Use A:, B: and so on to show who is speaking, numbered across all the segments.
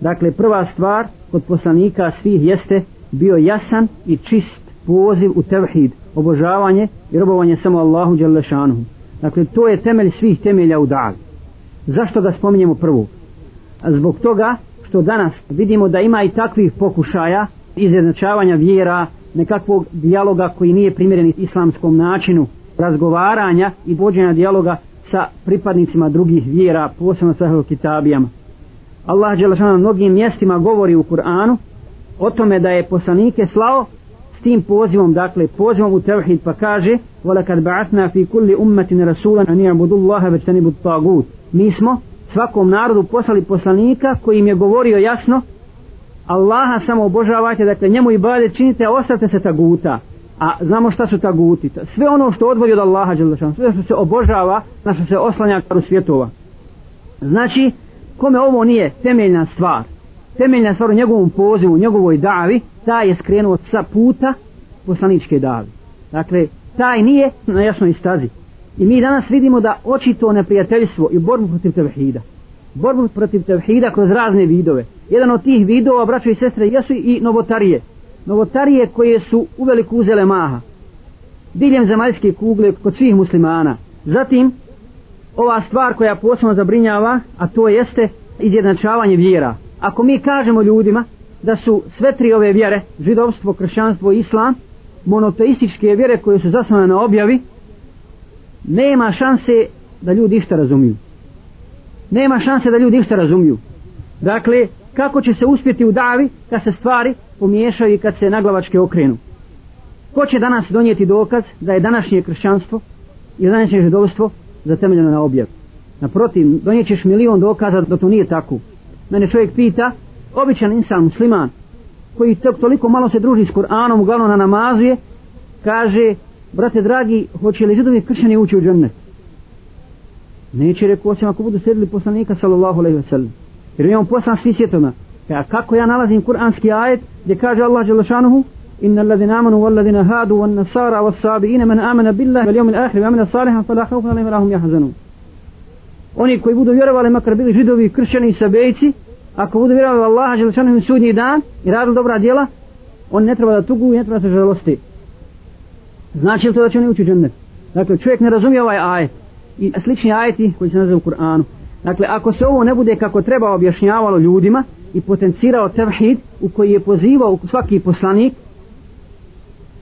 A: dakle prva stvar kod poslanika svih jeste bio jasan i čist poziv u tevhid obožavanje i robovanje samo Allahu Đalešanuhu dakle to je temelj svih temelja u davi. Zašto ga spominjemo prvu zbog toga što danas vidimo da ima i takvih pokušaja izjednačavanja vjera nekakvog dijaloga koji nije primjeren islamskom načinu razgovaranja i vođenja dijaloga sa pripadnicima drugih vjera posebno sa kitabijama. Allah Đelešana na mnogim mjestima govori u Kur'anu o tome da je poslanike slao s tim pozivom, dakle pozivom u tevhid pa kaže وَلَكَدْ بَعَثْنَا فِي كُلِّ أُمَّةٍ رَسُولًا أَنِ يَعْبُدُ اللَّهَ وَجْتَنِبُ الطَّاغُوتِ Mi smo svakom narodu poslali poslanika koji im je govorio jasno Allaha samo obožavajte, dakle njemu i bade činite, a ostavite se taguta. A znamo šta su taguti. Sve ono što odvodi od Allaha, sve što se obožava, na što se oslanja karu svjetova. Znači, kome ovo nije temeljna stvar, temeljna stvar u njegovom pozivu, u njegovoj davi, taj je skrenuo sa puta poslaničke davi. Dakle, taj nije na jasnoj stazi. I mi danas vidimo da očito neprijateljstvo i borbu protiv tevhida. Borbu protiv tevhida kroz razne vidove. Jedan od tih vidova, braćo i sestre, jesu i novotarije. Novotarije koje su uveliko uzele maha. Diljem zemaljske kugle kod svih muslimana. Zatim, ova stvar koja posebno zabrinjava, a to jeste izjednačavanje vjera. Ako mi kažemo ljudima da su sve tri ove vjere, židovstvo, kršćanstvo i islam, monoteističke vjere koje su zasnovane na objavi, nema šanse da ljudi išta razumiju. Nema šanse da ljudi išta razumiju. Dakle, kako će se uspjeti u davi kad se stvari pomiješaju i kad se naglavačke okrenu. Ko će danas donijeti dokaz da je današnje kršćanstvo i današnje židovstvo zatemeljeno na objav. Naprotiv, donijećeš milion dokaza da to nije tako. Mene čovjek pita, običan insan, musliman, koji tek toliko malo se druži s Kur'anom, uglavnom na namazu je, kaže, brate dragi, hoće li židovi kršćani ući u džennet? Neće rekao osim ako budu sjedili poslanika sallallahu alaihi wa sallam. Jer on poslan svi svjetoma. E, a kako ja nalazim kuranski ajet gdje kaže Allah Đelešanuhu إن الذين آمنوا والذين هادوا والنصارى والصابئين من آمن بالله واليوم الآخر وآمن صالحا فلا خوف عليهم ولا هم يحزنون oni koji budu vjerovali makar bili židovi, kršćani i sabejci ako budu vjerovali Allaha želešanu im sudnji dan i radili dobra djela on ne treba da tugu i ne treba da se žalosti znači li to da će oni ući u džennet dakle čovjek ne razumije ovaj ajet i slični ajeti koji se nazivu u Kur'anu dakle ako se ovo ne bude kako treba objašnjavalo ljudima i potencirao tevhid u koji je pozivao svaki poslanik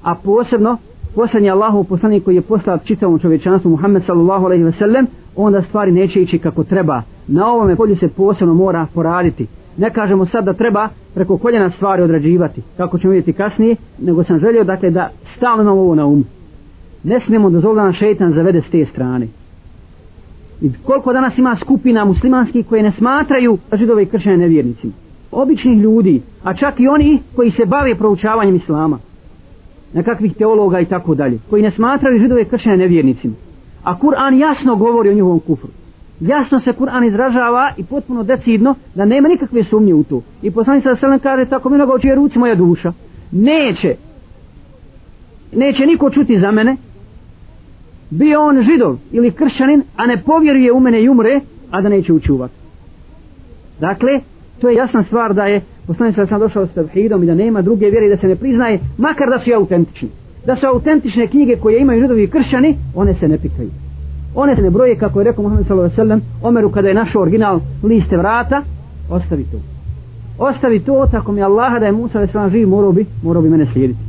A: a posebno posljednji Allahu poslanik koji je poslao čitavom čovječanstvu Muhammed sallallahu alaihi ve sellem onda stvari neće ići kako treba. Na ovome polju se posebno mora poraditi. Ne kažemo sad da treba preko koljena stvari odrađivati kako ćemo vidjeti kasnije nego sam želio dakle da stalno imamo ovo na umu. Ne smijemo dozvoliti da nam šeitan zavede s te strane. I koliko danas ima skupina muslimanskih koje ne smatraju židove i kršćane nevjernicima? Običnih ljudi a čak i oni koji se bave proučavanjem islama nekakvih teologa i tako dalje, koji ne smatraju židove kršćane nevjernicima. A Kur'an jasno govori o njihovom kufru. Jasno se Kur'an izražava i potpuno decidno da nema nikakve sumnje u to. I poslanik sa selem kaže tako mi noga ruci moja duša. Neće. Neće niko čuti za mene. Bio on židov ili kršćanin, a ne povjeruje u mene i umre, a da neće učuvati. Dakle, to je jasna stvar da je poslanik sa sam došao s tevhidom i da nema druge vjere i da se ne priznaje makar da su autentični. Da su autentične knjige koje imaju židovi i kršćani one se ne pikaju one se ne broje kako je rekao Muhammed sallallahu alejhi ve sellem Omeru kada je našao original liste vrata ostavi to. Ostavi to tako mi Allaha da je Musa sallallahu živ morao bi morao bi mene slijediti.